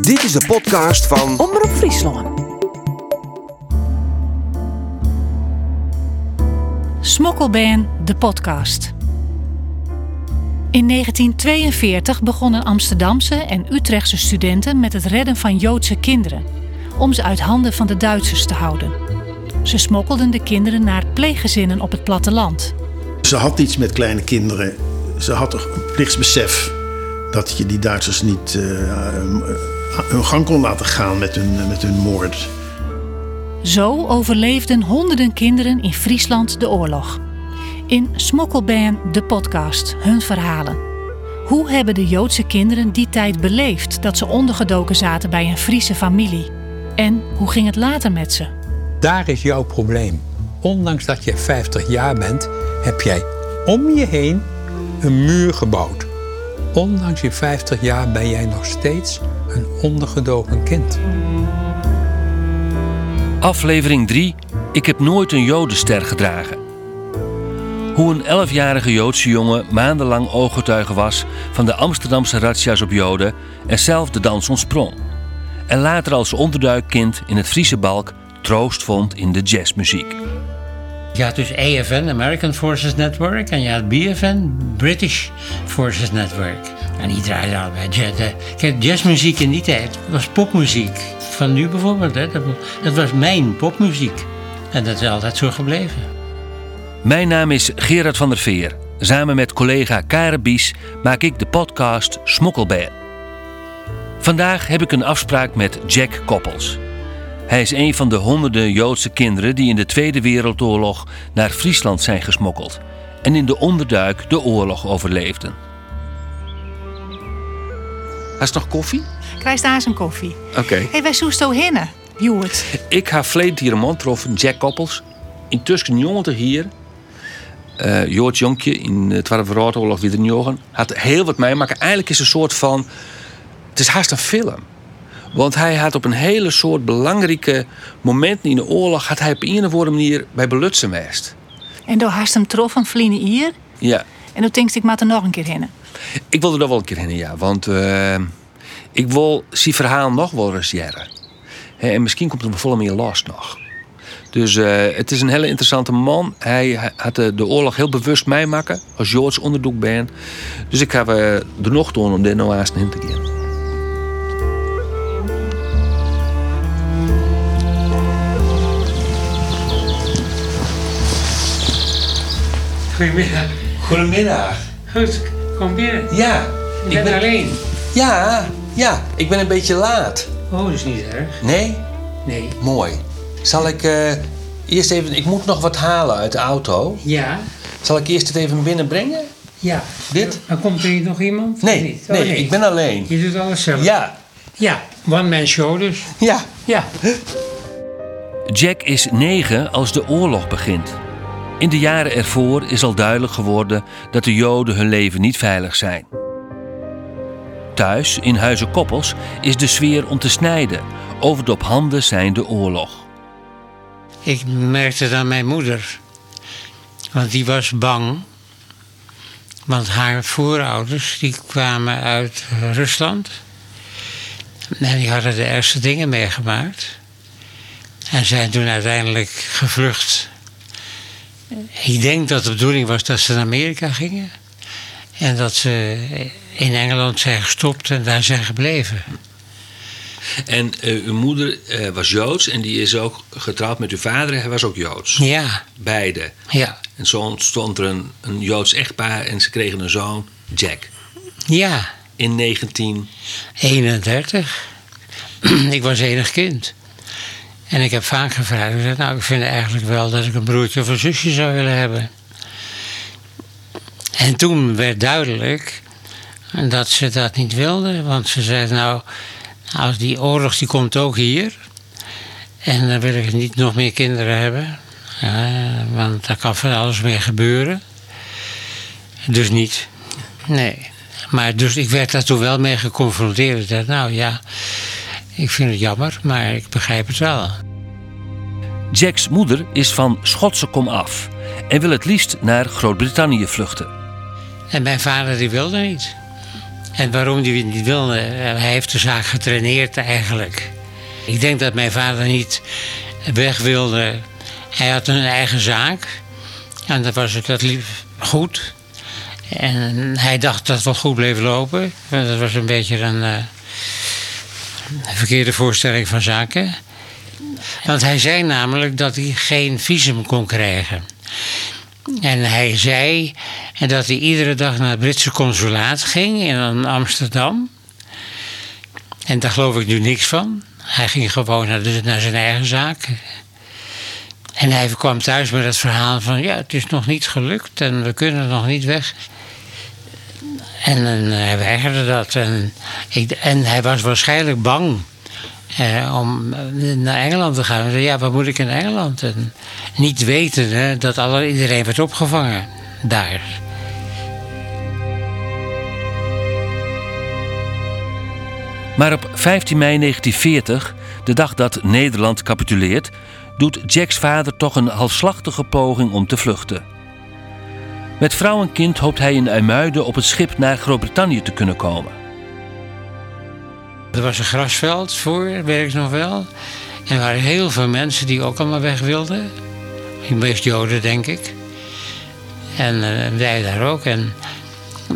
Dit is de podcast van Omroep Friesland. Smokkelband, de podcast. In 1942 begonnen Amsterdamse en Utrechtse studenten met het redden van Joodse kinderen, om ze uit handen van de Duitsers te houden. Ze smokkelden de kinderen naar pleeggezinnen op het platteland. Ze had iets met kleine kinderen. Ze had toch een plichtsbesef dat je die Duitsers niet uh, hun gang kon laten gaan met hun, met hun moord. Zo overleefden honderden kinderen in Friesland de oorlog. In Smokkelband, de podcast, hun verhalen. Hoe hebben de Joodse kinderen die tijd beleefd dat ze ondergedoken zaten bij een Friese familie? En hoe ging het later met ze? Daar is jouw probleem. Ondanks dat je 50 jaar bent, heb jij om je heen een muur gebouwd. Ondanks je 50 jaar ben jij nog steeds een ondergedoken kind. Aflevering 3. Ik heb nooit een jodenster gedragen. Hoe een 11-jarige Joodse jongen maandenlang ooggetuige was van de Amsterdamse razzia's op Joden en zelf de dans ontsprong. En later als onderduikkind in het Friese balk troost vond in de jazzmuziek. Je had dus AFN, American Forces Network, en je had BFN, British Forces Network. En die draaiden allebei jazz. Kijk, jazzmuziek in die tijd was popmuziek. Van nu bijvoorbeeld, hè, dat, was mijn popmuziek. En dat is altijd zo gebleven. Mijn naam is Gerard van der Veer. Samen met collega Karen Bies maak ik de podcast Smokkelbear. Vandaag heb ik een afspraak met Jack Koppels. Hij is een van de honderden Joodse kinderen die in de Tweede Wereldoorlog naar Friesland zijn gesmokkeld en in de onderduik de oorlog overleefden. Has nog koffie? Krijg daar eens een koffie. Oké. Hé, hey, wij zo hinnen, Joert. Ik ga verleden hier een man troffen, Jack Koppels. Intussen jongen hier. Uh, Jood Jonkje in de Tweede Wereldoorlog weer een jongen. Had heel wat meemaken. Eigenlijk is het een soort van... Het is haast een film. Want hij had op een hele soort belangrijke momenten in de oorlog... had hij op een of andere manier bij belutsen geweest. En door hast hem troffen, vliegen hier? Ja. En toen denk ik, ik moet er nog een keer heen. Ik wil er nog wel een keer heen, ja. Want uh, ik wil zijn verhaal nog wel eens jaren. En misschien komt er nog veel meer los nog. Dus uh, het is een hele interessante man. Hij had de, de oorlog heel bewust meemaken als Joods onderzoek ben. Dus ik ga uh, er nog doen om dit nou te gaan. Goedemiddag. Goedemiddag. Goed, kom binnen. Ja. Je bent alleen? Ja, ja. Ik ben een beetje laat. Oh, dat is niet erg. Nee? Nee. Mooi. Zal ik uh, eerst even... Ik moet nog wat halen uit de auto. Ja. Zal ik eerst het even binnenbrengen? Ja. Dit? Maar komt er hier nog iemand? Nee, niet? Oh, nee, ik ben alleen. Je doet alles zelf? Ja. Ja, one-man show dus. Ja. Ja. Jack is negen als de oorlog begint. In de jaren ervoor is al duidelijk geworden dat de Joden hun leven niet veilig zijn. Thuis, in Huizen Koppels, is de sfeer om te snijden over de op handen zijnde oorlog. Ik merkte dat aan mijn moeder. Want die was bang. Want haar voorouders die kwamen uit Rusland. En die hadden de ergste dingen meegemaakt. En zijn toen uiteindelijk gevlucht ik denk dat de bedoeling was dat ze naar Amerika gingen. En dat ze in Engeland zijn gestopt en daar zijn gebleven. En uh, uw moeder uh, was Joods en die is ook getrouwd met uw vader. Hij was ook Joods. Ja. Beide. Ja. En zo ontstond er een, een Joods echtpaar en ze kregen een zoon, Jack. Ja. In 1931. ik was enig kind. En ik heb vaak gevraagd, ik zei, nou, ik vind eigenlijk wel dat ik een broertje of een zusje zou willen hebben. En toen werd duidelijk dat ze dat niet wilde, want ze zei, nou, als die oorlog die komt ook hier, en dan wil ik niet nog meer kinderen hebben, ja, want daar kan van alles mee gebeuren. Dus niet. Nee. Maar dus ik werd daar toen wel mee geconfronteerd. Ik dacht, nou ja, ik vind het jammer, maar ik begrijp het wel. Jacks moeder is van Schotse kom af en wil het liefst naar Groot-Brittannië vluchten. En mijn vader die wilde niet. En waarom het niet wilde, eh, hij heeft de zaak getraineerd eigenlijk. Ik denk dat mijn vader niet weg wilde. Hij had een eigen zaak. En dat was het dat liep goed. En hij dacht dat het wel goed bleef lopen. Dat was een beetje een, een verkeerde voorstelling van zaken. Want hij zei namelijk dat hij geen visum kon krijgen. En hij zei dat hij iedere dag naar het Britse consulaat ging in Amsterdam. En daar geloof ik nu niks van. Hij ging gewoon naar, naar zijn eigen zaak. En hij kwam thuis met het verhaal van... ja, het is nog niet gelukt en we kunnen nog niet weg. En, en hij weigerde dat. En, ik, en hij was waarschijnlijk bang eh, om naar Engeland te gaan. Ja, wat moet ik in Engeland? En niet weten hè, dat alle, iedereen werd opgevangen daar. Maar op 15 mei 1940, de dag dat Nederland capituleert, doet Jacks vader toch een halfslachtige poging om te vluchten. Met vrouw en kind hoopt hij in IJmuiden op het schip naar Groot-Brittannië te kunnen komen. Er was een grasveld voor, weet ik nog wel. En er waren heel veel mensen die ook allemaal weg wilden. Meest Joden, denk ik. En uh, wij daar ook. En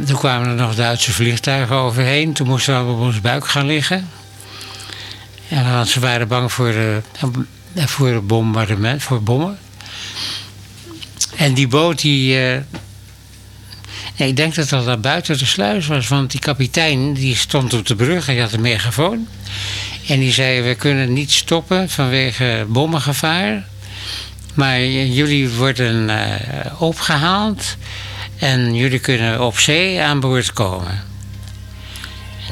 toen kwamen er nog Duitse vliegtuigen overheen. Toen moesten we op ons buik gaan liggen. En want ze waren bang voor, uh, voor bombardement, voor bommen. En die boot die, uh, ik denk dat dat daar buiten de sluis was, want die kapitein die stond op de brug, hij had een megafoon. En die zei, we kunnen niet stoppen vanwege bommengevaar. Maar jullie worden uh, opgehaald en jullie kunnen op zee aan boord komen.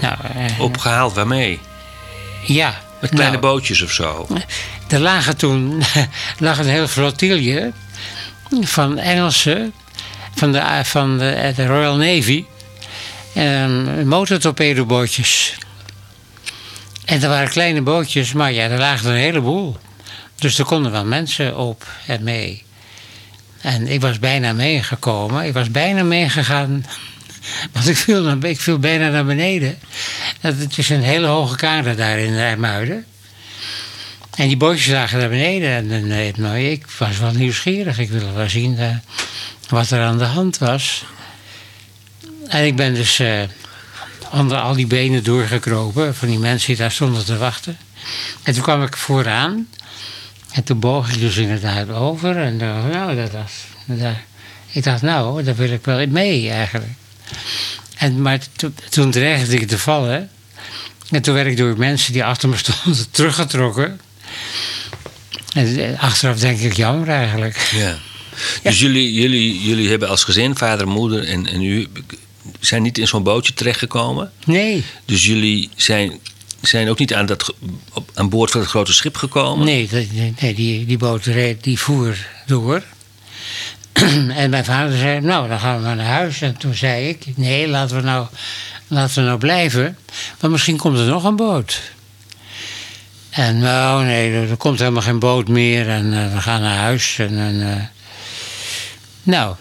Nou, uh, opgehaald waarmee? Ja. Met kleine nou, bootjes of zo? Er lagen toen lag een heel flotilje van Engelsen van de, van de, de Royal Navy. Um, motortorpedobootjes. En er waren kleine bootjes, maar ja, er lagen een heleboel. Dus er konden wel mensen op en mee. En ik was bijna meegekomen. Ik was bijna meegegaan. Want ik viel, ik viel bijna naar beneden. Het is een hele hoge kade daar in IJmuiden. En die bootjes lagen naar beneden. En, en nou, ik was wel nieuwsgierig. Ik wilde wel zien uh, wat er aan de hand was. En ik ben dus uh, onder al die benen doorgekropen van die mensen die daar stonden te wachten. En toen kwam ik vooraan. En toen boog ik dus inderdaad over. En dacht, nou, dat was. Dat, ik dacht, nou, daar wil ik wel mee eigenlijk. En, maar to, toen dreigde ik te vallen. En toen werd ik door mensen die achter me stonden teruggetrokken. En eh, achteraf denk ik jammer eigenlijk. Ja. Dus jullie, jullie, jullie hebben als gezin, vader, moeder en, en u, zijn niet in zo'n bootje terechtgekomen? Nee. Dus jullie zijn, zijn ook niet aan, dat, op, aan boord van het grote schip gekomen? Nee, nee die, die boot reed, die voer door. en mijn vader zei, nou, dan gaan we maar naar huis. En toen zei ik, nee, laten we nou, laten we nou blijven. Want misschien komt er nog een boot. En nou, nee, er komt helemaal geen boot meer. En uh, we gaan naar huis. En, en uh, nou,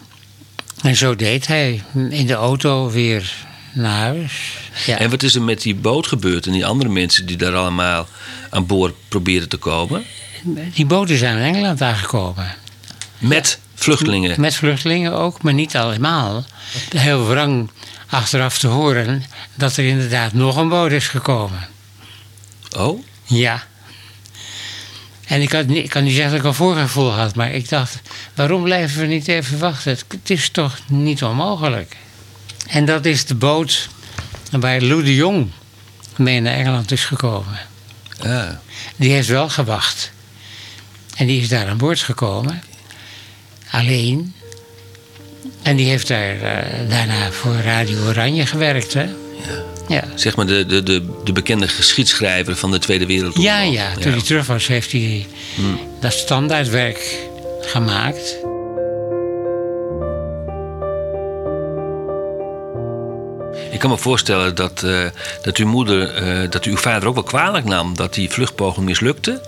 en zo deed hij in de auto weer naar huis. Ja. En wat is er met die boot gebeurd en die andere mensen die daar allemaal aan boord proberen te komen? Die boten zijn in Engeland aangekomen. Met vluchtelingen? Met vluchtelingen ook, maar niet allemaal. Heel wrang achteraf te horen dat er inderdaad nog een boot is gekomen. Oh? Ja. En ik, had, ik kan niet zeggen dat ik een voorgevoel had, maar ik dacht, waarom blijven we niet even wachten? Het, is toch niet onmogelijk. En dat is de boot waar Lou de Jong mee naar Engeland is gekomen. Ah. Die heeft wel gewacht. En die is daar aan boord gekomen. Alleen. En die heeft daar, uh, daarna voor Radio Oranje gewerkt. Hè? Ja. Ja. Zeg maar de, de, de, de bekende geschiedschrijver van de Tweede Wereldoorlog. Ja, ja. Toen hij terug was, heeft hij hmm. dat standaardwerk gemaakt. Ik kan me voorstellen dat, uh, dat uw moeder, uh, dat uw vader ook wel kwalijk nam dat die vluchtpoging mislukte.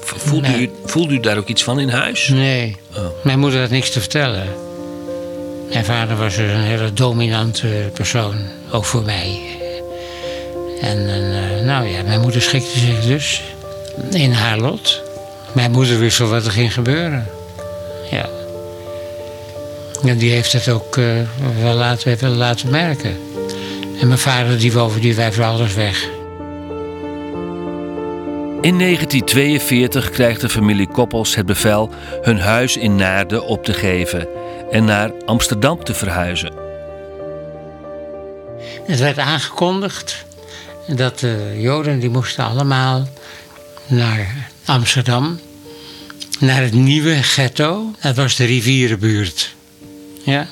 Voelde, nee. u, voelde u daar ook iets van in huis? Nee. Oh. Mijn moeder had niks te vertellen. Mijn vader was dus een hele dominante persoon. Ook voor mij. En, en nou ja, mijn moeder schikte zich dus in haar lot. Mijn moeder wist wel wat er ging gebeuren. Ja. En die heeft het ook uh, wel laten, laten merken. En mijn vader die wou die wijf alles weg. In 1942 krijgt de familie Koppels het bevel hun huis in Naarden op te geven en naar Amsterdam te verhuizen. Het werd aangekondigd dat de Joden die moesten allemaal naar Amsterdam, naar het nieuwe ghetto. Dat was de rivierenbuurt. Ja.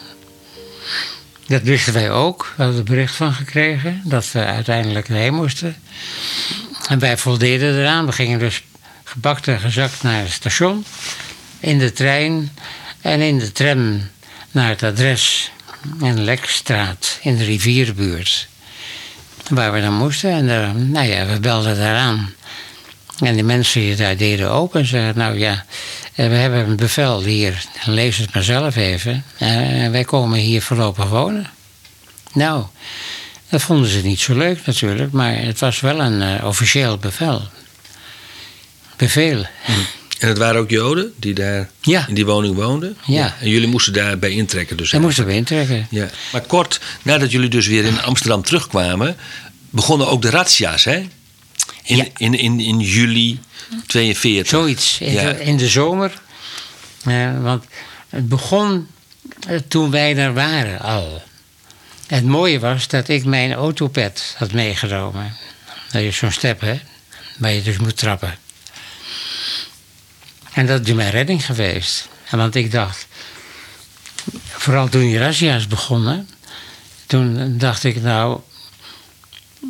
Dat wisten wij ook. We hadden er bericht van gekregen dat we uiteindelijk heen moesten. En wij voldeden eraan. We gingen dus gebakt en gezakt naar het station. In de trein en in de tram naar het adres in Lekstraat in de rivierbuurt. Waar we dan moesten. En uh, nou ja, we belden daaraan. En die mensen die daar deden open en zeiden: Nou ja, eh, we hebben een bevel hier. Lees het maar zelf even. En eh, wij komen hier voorlopig wonen. Nou, dat vonden ze niet zo leuk natuurlijk, maar het was wel een officieel bevel. Bevel. En het waren ook Joden die daar ja. in die woning woonden? Ja. En jullie moesten daarbij intrekken dus? Daar moesten we intrekken. Ja. Maar kort nadat jullie dus weer in Amsterdam terugkwamen... begonnen ook de razzia's, hè? In, Ja. in, in, in juli 42. Zoiets, in, Ja. de, in de zomer. Eh, want het begon eh, toen wij er waren al. Het mooie was dat ik mijn autopet had meegenomen. Dat is zo'n step, hè? Waar je dus moet trappen. En dat is mijn redding geweest. En Want ik dacht, vooral toen die razzia's begonnen, toen dacht ik nou,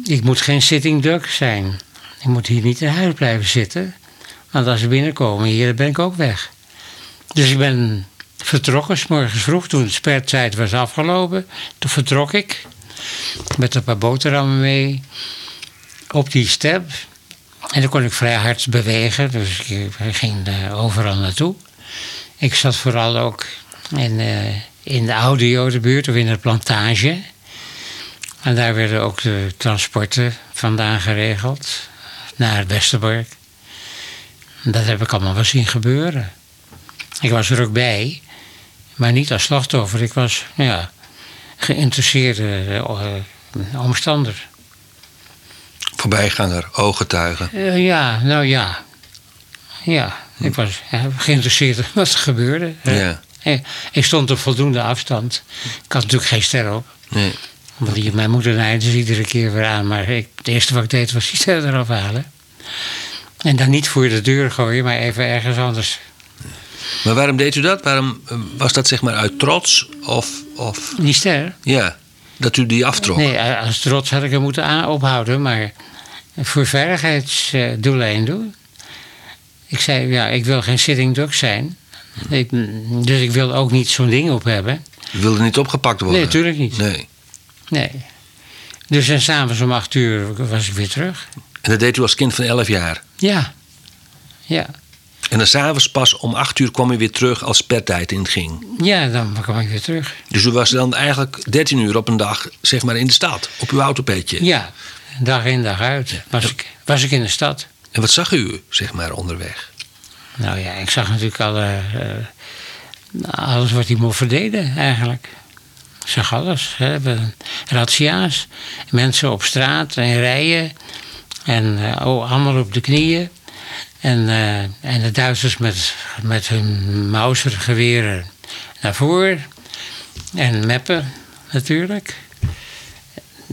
ik moet geen sitting duck zijn. Ik moet hier niet in huis blijven zitten. Want als ze binnenkomen hier, ben ik ook weg. Dus ik ben vertrokken, s vroeg, toen de spertijd was afgelopen. Toen vertrok ik met een paar boterhammen mee op die step. En dan kon ik vrij hard bewegen, dus ik ging eh, overal naartoe. Ik zat vooral ook in, eh, in de oude Jodenbuurt of in de plantage. En daar werden ook de transporten vandaan geregeld naar Westerbork. Dat heb ik allemaal wel zien gebeuren. Ik was er ook bij, maar niet als slachtoffer. Ik was ja, geïnteresseerde eh, omstander. Voorbijganger, ooggetuige. Eh, ja, nou ja. Ja, ik was ja, geïnteresseerd in wat er gebeurde. hè. Ja. Eh, Ik stond op voldoende afstand. Ik had natuurlijk geen ster op. Nee. Want die, mijn moeder naaide ze iedere keer weer aan. Maar ik, het eerste wat ik deed was die ster eraf halen. En dan niet voor de deur gooien, maar even ergens anders. Maar waarom deed u dat? Waarom eh, was dat zeg maar uit trots? Of, of Die ster? ja, dat u die aftrok? Nee, als trots had ik hem moeten ophouden. Maar voor veiligheidsdoeleinden doen. Ik zei, ja, ik wil geen sitting duck zijn. Ik, dus ik wil ook niet zo'n ding op hebben. U wilde niet opgepakt worden? Nee, natuurlijk niet. Nee. Nee. Dus en s'avonds om acht uur was ik weer terug. En dat deed u als kind van 11 jaar? Ja. Ja. En dan s'avonds pas om 8 uur kwam u weer terug als spertijd inging. Ja, dan kwam ik weer terug. Dus u was dan eigenlijk 13 uur op een dag zeg maar in de stad, op uw autopetje. Ja, dag in dag uit was ik, was ik in de stad. En wat zag u zeg maar onderweg? Nou ja, ik zag natuurlijk alle, eh, alles wat die moffen deden eigenlijk. Ik zag alles. Hè. We- Razzia's, mensen op straat en rijen. En eh, oh, allemaal op de knieën. En, eh, en de Duitsers met, met hun Mauser-geweren naar voren. En meppen natuurlijk.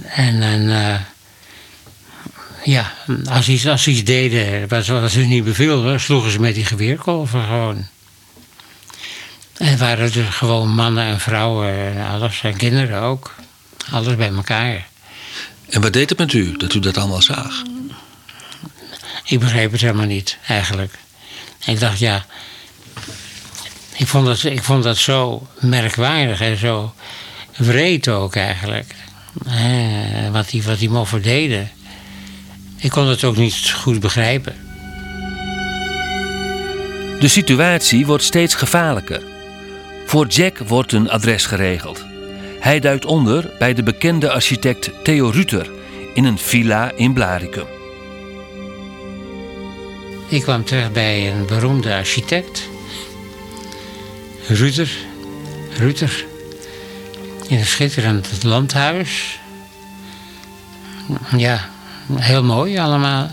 En, en eh, ja, als ze iets, als iets deden wat, wat ze niet beviel, sloegen ze met die geweerkolven gewoon. En waren dus gewoon mannen en vrouwen en alles, en kinderen ook. Alles bij elkaar. En wat deed het met u dat u dat allemaal zag? Ik begreep het helemaal niet, eigenlijk. Ik dacht, ja. Ik vond dat, ik vond dat zo merkwaardig en zo wreed ook eigenlijk. Wat die, wat die moffen deden. Ik kon het ook niet goed begrijpen. De situatie wordt steeds gevaarlijker. Voor Jack wordt een adres geregeld. Hij duikt onder bij de bekende architect Theo Ruter in een villa in Blaricum. Ik kwam terecht bij een beroemde architect. Ruter. Ruter. In een schitterend landhuis. Ja, heel mooi allemaal.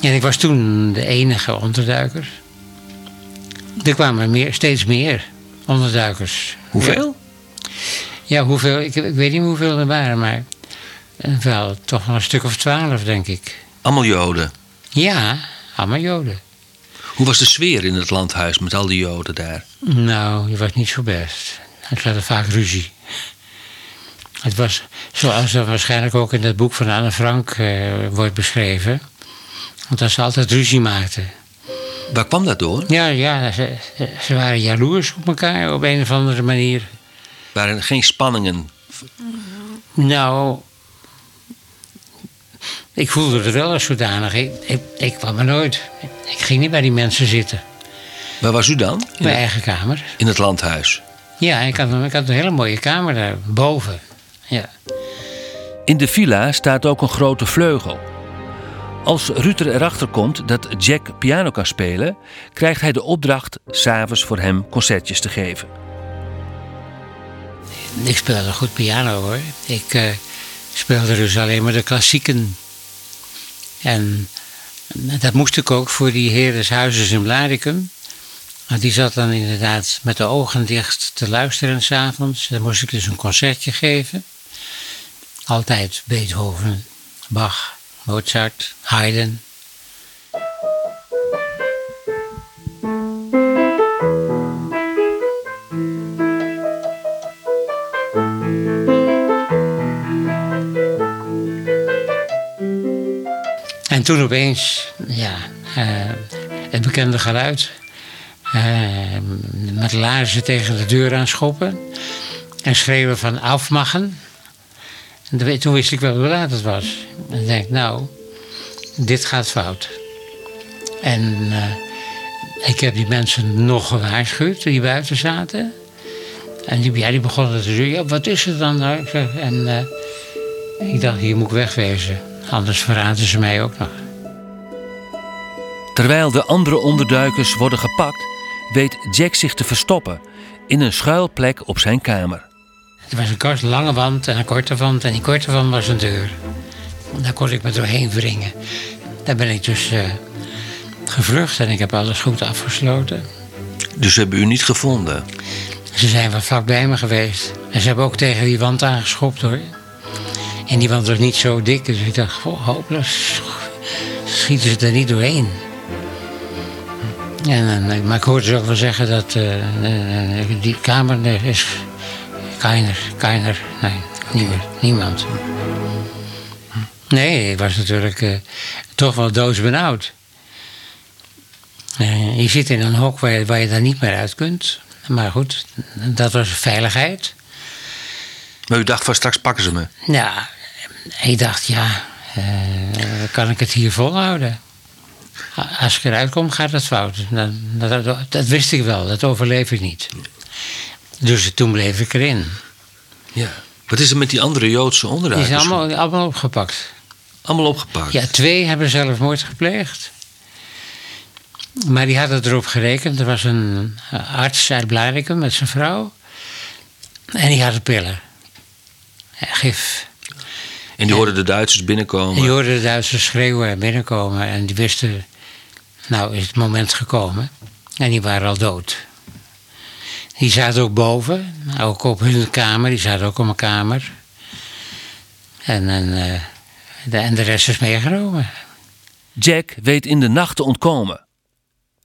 En ik was toen de enige onderduiker. Er kwamen meer, steeds meer onderduikers. Hoeveel? Ja, hoeveel? Ik, ik weet niet hoeveel er waren, maar wel toch wel een stuk of twaalf, denk ik. Allemaal Joden. Ja, allemaal Joden. Hoe was de sfeer in het landhuis met al die Joden daar? Nou, die was niet zo best. Het was vaak ruzie. Het was zoals er waarschijnlijk ook in het boek van Anne Frank eh, wordt beschreven. Want dat ze altijd ruzie maakten. Waar kwam dat door? Ja, ja ze, ze waren jaloers op elkaar op een of andere manier. Waren er geen spanningen? Nou, ik voelde het wel als zodanig. Ik, ik, ik kwam er nooit. Ik ging niet bij die mensen zitten. Waar was u dan? In mijn eigen kamer. in het landhuis. Ja, ik had, een- ik had een hele mooie kamer daar boven. Ja. In de villa staat ook een grote vleugel. Als Ruter erachter komt dat Jack piano kan spelen, krijgt hij de opdracht s'avonds voor hem concertjes te geven. Ik speelde goed piano hoor. Ik eh, speelde dus alleen maar de klassieken. En dat moest ik ook voor die heer in Blaricum. Die zat dan inderdaad met de ogen dicht te luisteren s'avonds. Dan moest ik dus een concertje geven. Altijd Beethoven, Bach, Mozart, Haydn. En toen opeens, ja, eh, het bekende geluid. Eh, met laarzen tegen de deur aanschoppen. En schreeuwen van afmachen. En toen- wist ik wel hoe laat het was. En ik denk, nou, dit gaat fout. En eh, ik heb die mensen nog gewaarschuwd die buiten zaten. En die, ja, die begonnen te zeggen, wat is het dan? nou? En ik dacht, hier moet ik wegwezen. Anders verraden ze mij ook nog. Terwijl de andere onderduikers worden gepakt, weet Jack zich te verstoppen in een schuilplek op zijn kamer. Er was een kort, lange wand en een korte wand. En die korte wand was een deur. Daar kon ik me doorheen wringen. Daar ben ik dus eh, gevlucht en ik heb alles goed afgesloten. Dus ze hebben u niet gevonden. Ze zijn wel vlak bij me geweest. En ze hebben ook tegen die wand aangeschopt hoor. En die wand was niet zo dik, dus ik dacht, hopelijk schieten ze er niet doorheen. En, eh, maar ik hoorde ze ook wel zeggen dat eh, eh, die kamer er is keiner, keiner, nee, niemand. niemand. Nee, ik was natuurlijk eh, toch wel doodsbenauwd. Eh, je zit in een hok waar je, waar je daar niet meer uit kunt. Maar goed, dat was veiligheid. Maar u dacht van straks pakken ze me. Ja, ik dacht, ja, eh, kan ik het hier volhouden? Als ik eruit kom, gaat het fout. Dat, dat, dat- wist ik wel, dat overleef ik niet. Dus toen bleef ik erin. Ja. Wat is er met die andere Joodse Die onderduikers? zijn allemaal, allemaal opgepakt. Allemaal opgepakt. Ja, twee hebben zelfmoord gepleegd. Maar die hadden erop gerekend. Er was een eh, arts uit Blaricum met zijn vrouw. En die hadden pillen. Gif. En die hoorden de Duitsers binnenkomen. En die hoorden de Duitsers schreeuwen en binnenkomen. En die wisten, nou is het moment gekomen. En die waren al dood. Die zaten ook boven, ook op hun kamer. Die zaten ook op een kamer. En, en, eh, de, en de rest is meegenomen. Jack weet in de nacht te ontkomen.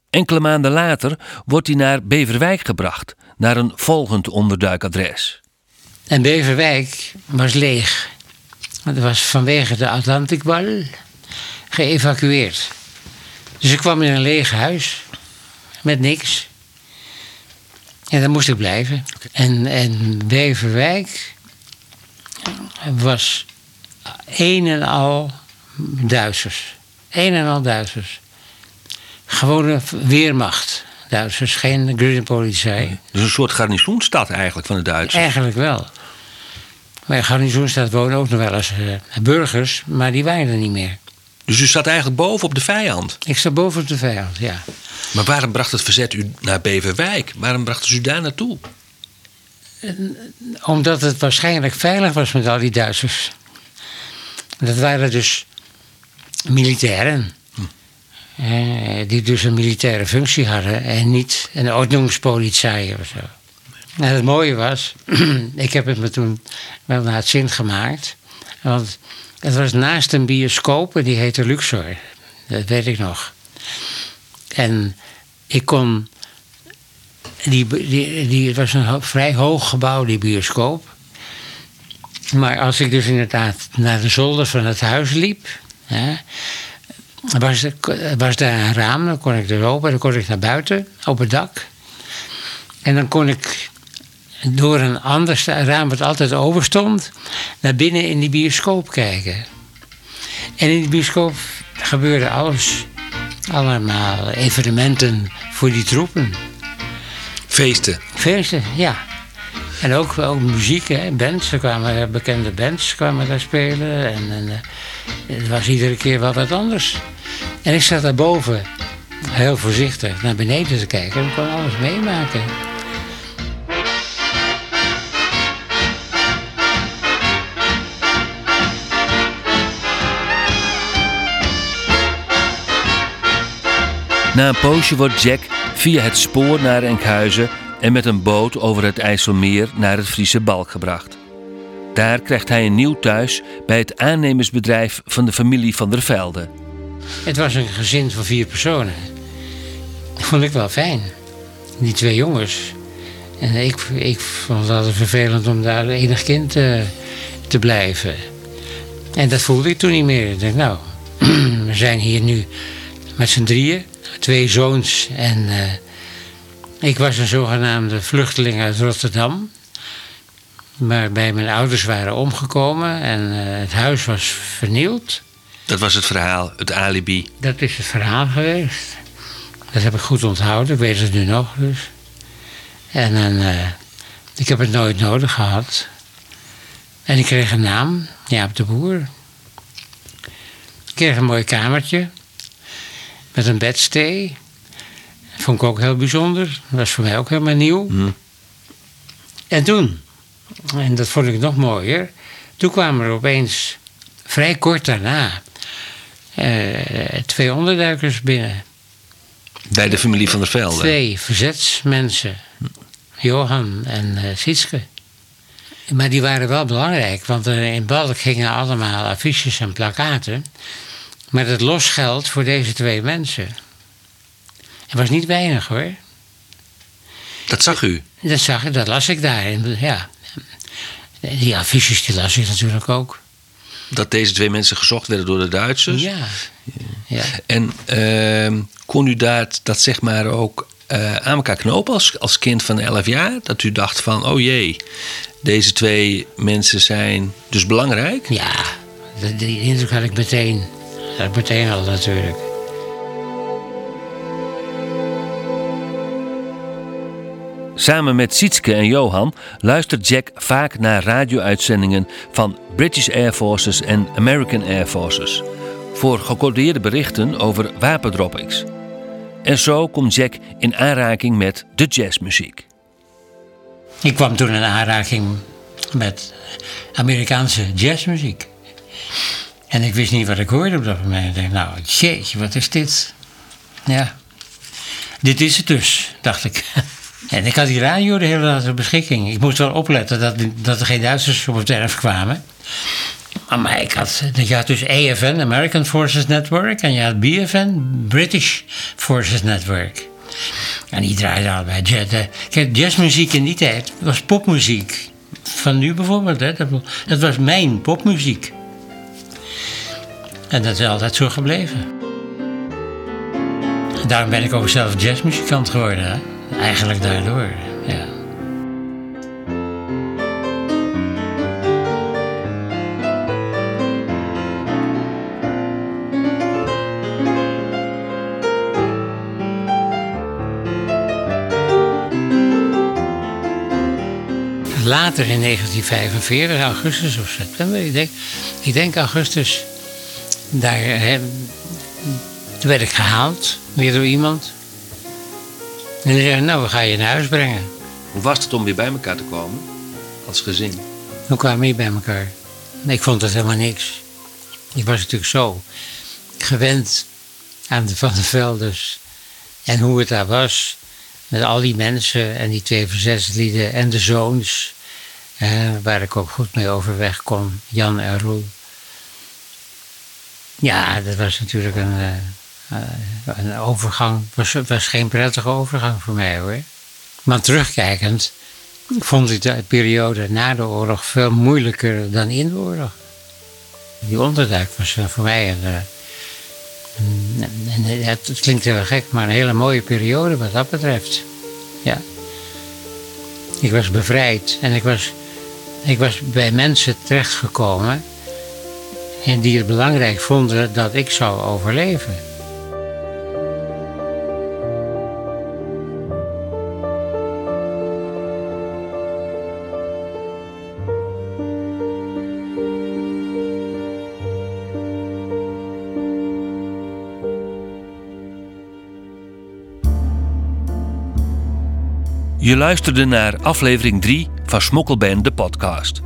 Enkele maanden later wordt hij naar Beverwijk gebracht, naar een volgend onderduikadres. En Beverwijk was leeg. Het was vanwege de Atlantikbal geëvacueerd. Dus ik kwam in een leeg huis. Met niks. En daar moest ik blijven. En, en Beverwijk was een en al Duitsers. Een en al Duitsers. Gewone weermacht. Duitsers, geen Grünpolizei. Dus een soort garnizoenstad eigenlijk van de Duitsers. Eigenlijk wel. Maar in garnizoenstad wonen ook nog wel eens eh, burgers, maar die waren er niet meer. Dus u zat eigenlijk boven op de vijand. Ik sta boven op de vijand, ja. Maar waarom bracht het verzet u naar Beverwijk? Waarom brachten ze u daar naartoe? Omdat het waarschijnlijk veilig was met al die Duitsers. Dat waren dus militairen. Eh, die dus een militaire functie hadden en niet een ordnungspolizei of zo. En het mooie was, ik heb het me toen wel naar het zin gemaakt. Want het was naast een bioscoop en die heette Luxor. Dat weet ik nog. En ik kon. Die, die, die, het was een vrij hoog gebouw, die bioscoop. Maar als ik dus inderdaad naar de zolder van het huis liep. Was, er- was daar een raam, dan kon ik er open, dan kon ik naar buiten op het dak. En dan kon ik door een ander raam wat altijd open stond, naar binnen in die bioscoop kijken. En in die bioscoop gebeurde alles. Allemaal evenementen voor die troepen. Feesten. Feesten, ja. En ook, ook muziek, hè, bands. Er kwamen bekende bands kwamen daar spelen. En, en eh, het was iedere keer wel wat anders. En ik zat daarboven, heel voorzichtig, naar beneden te kijken. En ik kon alles meemaken. Na een poosje wordt Jack via het spoor naar Enkhuizen en met een boot over het IJsselmeer naar het Friese Balk gebracht. Daar krijgt hij een nieuw thuis bij het aannemersbedrijf van de familie van der Velde. Het was een gezin van vier personen. Dat vond ik wel fijn. Die twee jongens. En ik, ik vond het vervelend om daar enig kind eh, te blijven. En dat voelde ik toen niet meer. Ik dacht, nou, we zijn hier nu met z'n drieën. Twee zoons en eh, ik was een zogenaamde vluchteling uit Rotterdam. Waarbij mijn ouders waren omgekomen en eh, het huis was vernield. Dat was het verhaal, het alibi. Dat is het verhaal geweest. Dat heb ik goed onthouden, ik weet het nu nog dus. En dan, eh, ik heb het nooit nodig gehad. En ik kreeg een naam, Jaap de Boer. Ik kreeg een mooi kamertje. Met een bedstee. Dat vond ik ook heel bijzonder. Dat was voor mij ook helemaal nieuw. Hm. En toen, en dat vond ik nog mooier. Toen kwamen er opeens, vrij kort daarna, eh, twee onderduikers binnen. Bij de familie van der Velde. Twee verzetsmensen. Johan en eh Sietske. Maar die waren wel belangrijk, want er in Balk gingen allemaal affiches en plakaten. Met het losgeld voor deze twee mensen. Het was niet weinig hoor. Dat zag u. Dat zag ik, dat las ik daar. Ja. Die affiches die las ik natuurlijk ook. Dat deze twee mensen gezocht werden door de Duitsers. Ja. ja. En ehm, kon u dat, dat zeg maar ook eh, aan elkaar knopen als, als kind van 11 jaar? Dat u dacht van, oh jee, deze twee mensen zijn dus belangrijk? Ja, die indruk had ik meteen. Ik meteen al natuurlijk. Samen met Sietske en Johan luistert Jack vaak naar radio-uitzendingen van British Air Forces en American Air Forces. Voor gecodeerde berichten over wapendroppings. En zo komt Jack in aanraking met de jazzmuziek. Ik kwam toen in aanraking met Amerikaanse jazzmuziek. En ik wist niet wat ik hoorde op dat moment. Ik dacht, nou, jeetje, wat is dit? Ja, dit is het dus, dacht ik. En ik had die radio de hele dag ter beschikking. Ik moest wel opletten dat, dat er geen Duitsers op het erf kwamen. Maar ik had, je had dus AFN, American Forces Network, en je had BFN, British Forces Network. En die draaiden allebei jazz. eh, Kijk, jazzmuziek in die tijd was popmuziek. Van nu bijvoorbeeld, hè, dat was mijn popmuziek. En dat is altijd zo gebleven. Daarom ben ik ook zelf jazzmuzikant geworden. Hè? Eigenlijk daardoor, ja. later in 1945, augustus of september, ik denk augustus daar hè, werd ik gehaald, weer door iemand. En die zei, nou, we gaan je naar huis brengen. Hoe was het om weer bij elkaar te komen? Als gezin? Hoe kwamen we hier bij elkaar? Ik vond het helemaal niks. Ik was natuurlijk zo gewend aan de Van der Velders. En hoe het daar was. Met al die mensen en die twee verzetslieden en de zoons. Eh, waar ik ook goed mee overweg kon. Jan en Roel. Ja, dat was natuurlijk een, uh, een overgang. Was, was geen prettige overgang voor mij hoor. Maar terugkijkend vond ik de periode na de oorlog veel moeilijker dan in de oorlog. Die onderduik was voor mij een, het klinkt heel gek, maar een hele mooie periode wat dat betreft. Ja. Ik was bevrijd en ik was, ik was bij mensen terechtgekomen en die het belangrijk vonden dat ik zou overleven. Je luisterde naar aflevering 3 van Smokkelband de podcast.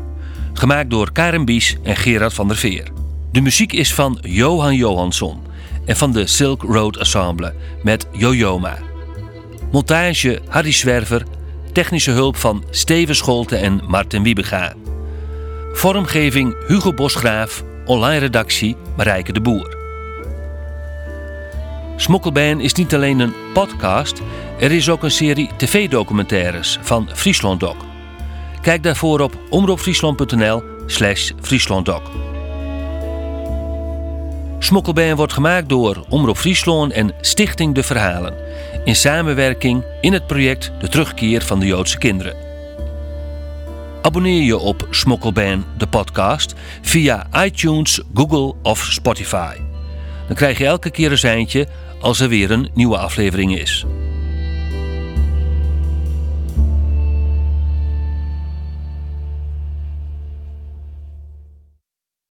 Gemaakt door Karen Bies en Gerard van der Veer. De muziek is van Johan Johansson en van de Silk Road Ensemble met Jojoma. Montage Harry Zwerver, technische hulp van Steven Scholte en Martin Wiebega. Vormgeving Hugo Bosgraaf, online redactie Marijke de Boer. Smokkelbaan is niet alleen een podcast, er is ook een serie tv-documentaires van Friesland Doc. Kijk daarvoor op omroepfriesland.nl slash frieslanddoc. Smokkelbaan wordt gemaakt door Omroep Friesland en Stichting De Verhalen. In samenwerking in het project De Terugkeer van de Joodse Kinderen. Abonneer je op Smokkelbaan, de podcast, via iTunes, Google of Spotify. Dan krijg je elke keer een seintje als er weer een nieuwe aflevering is.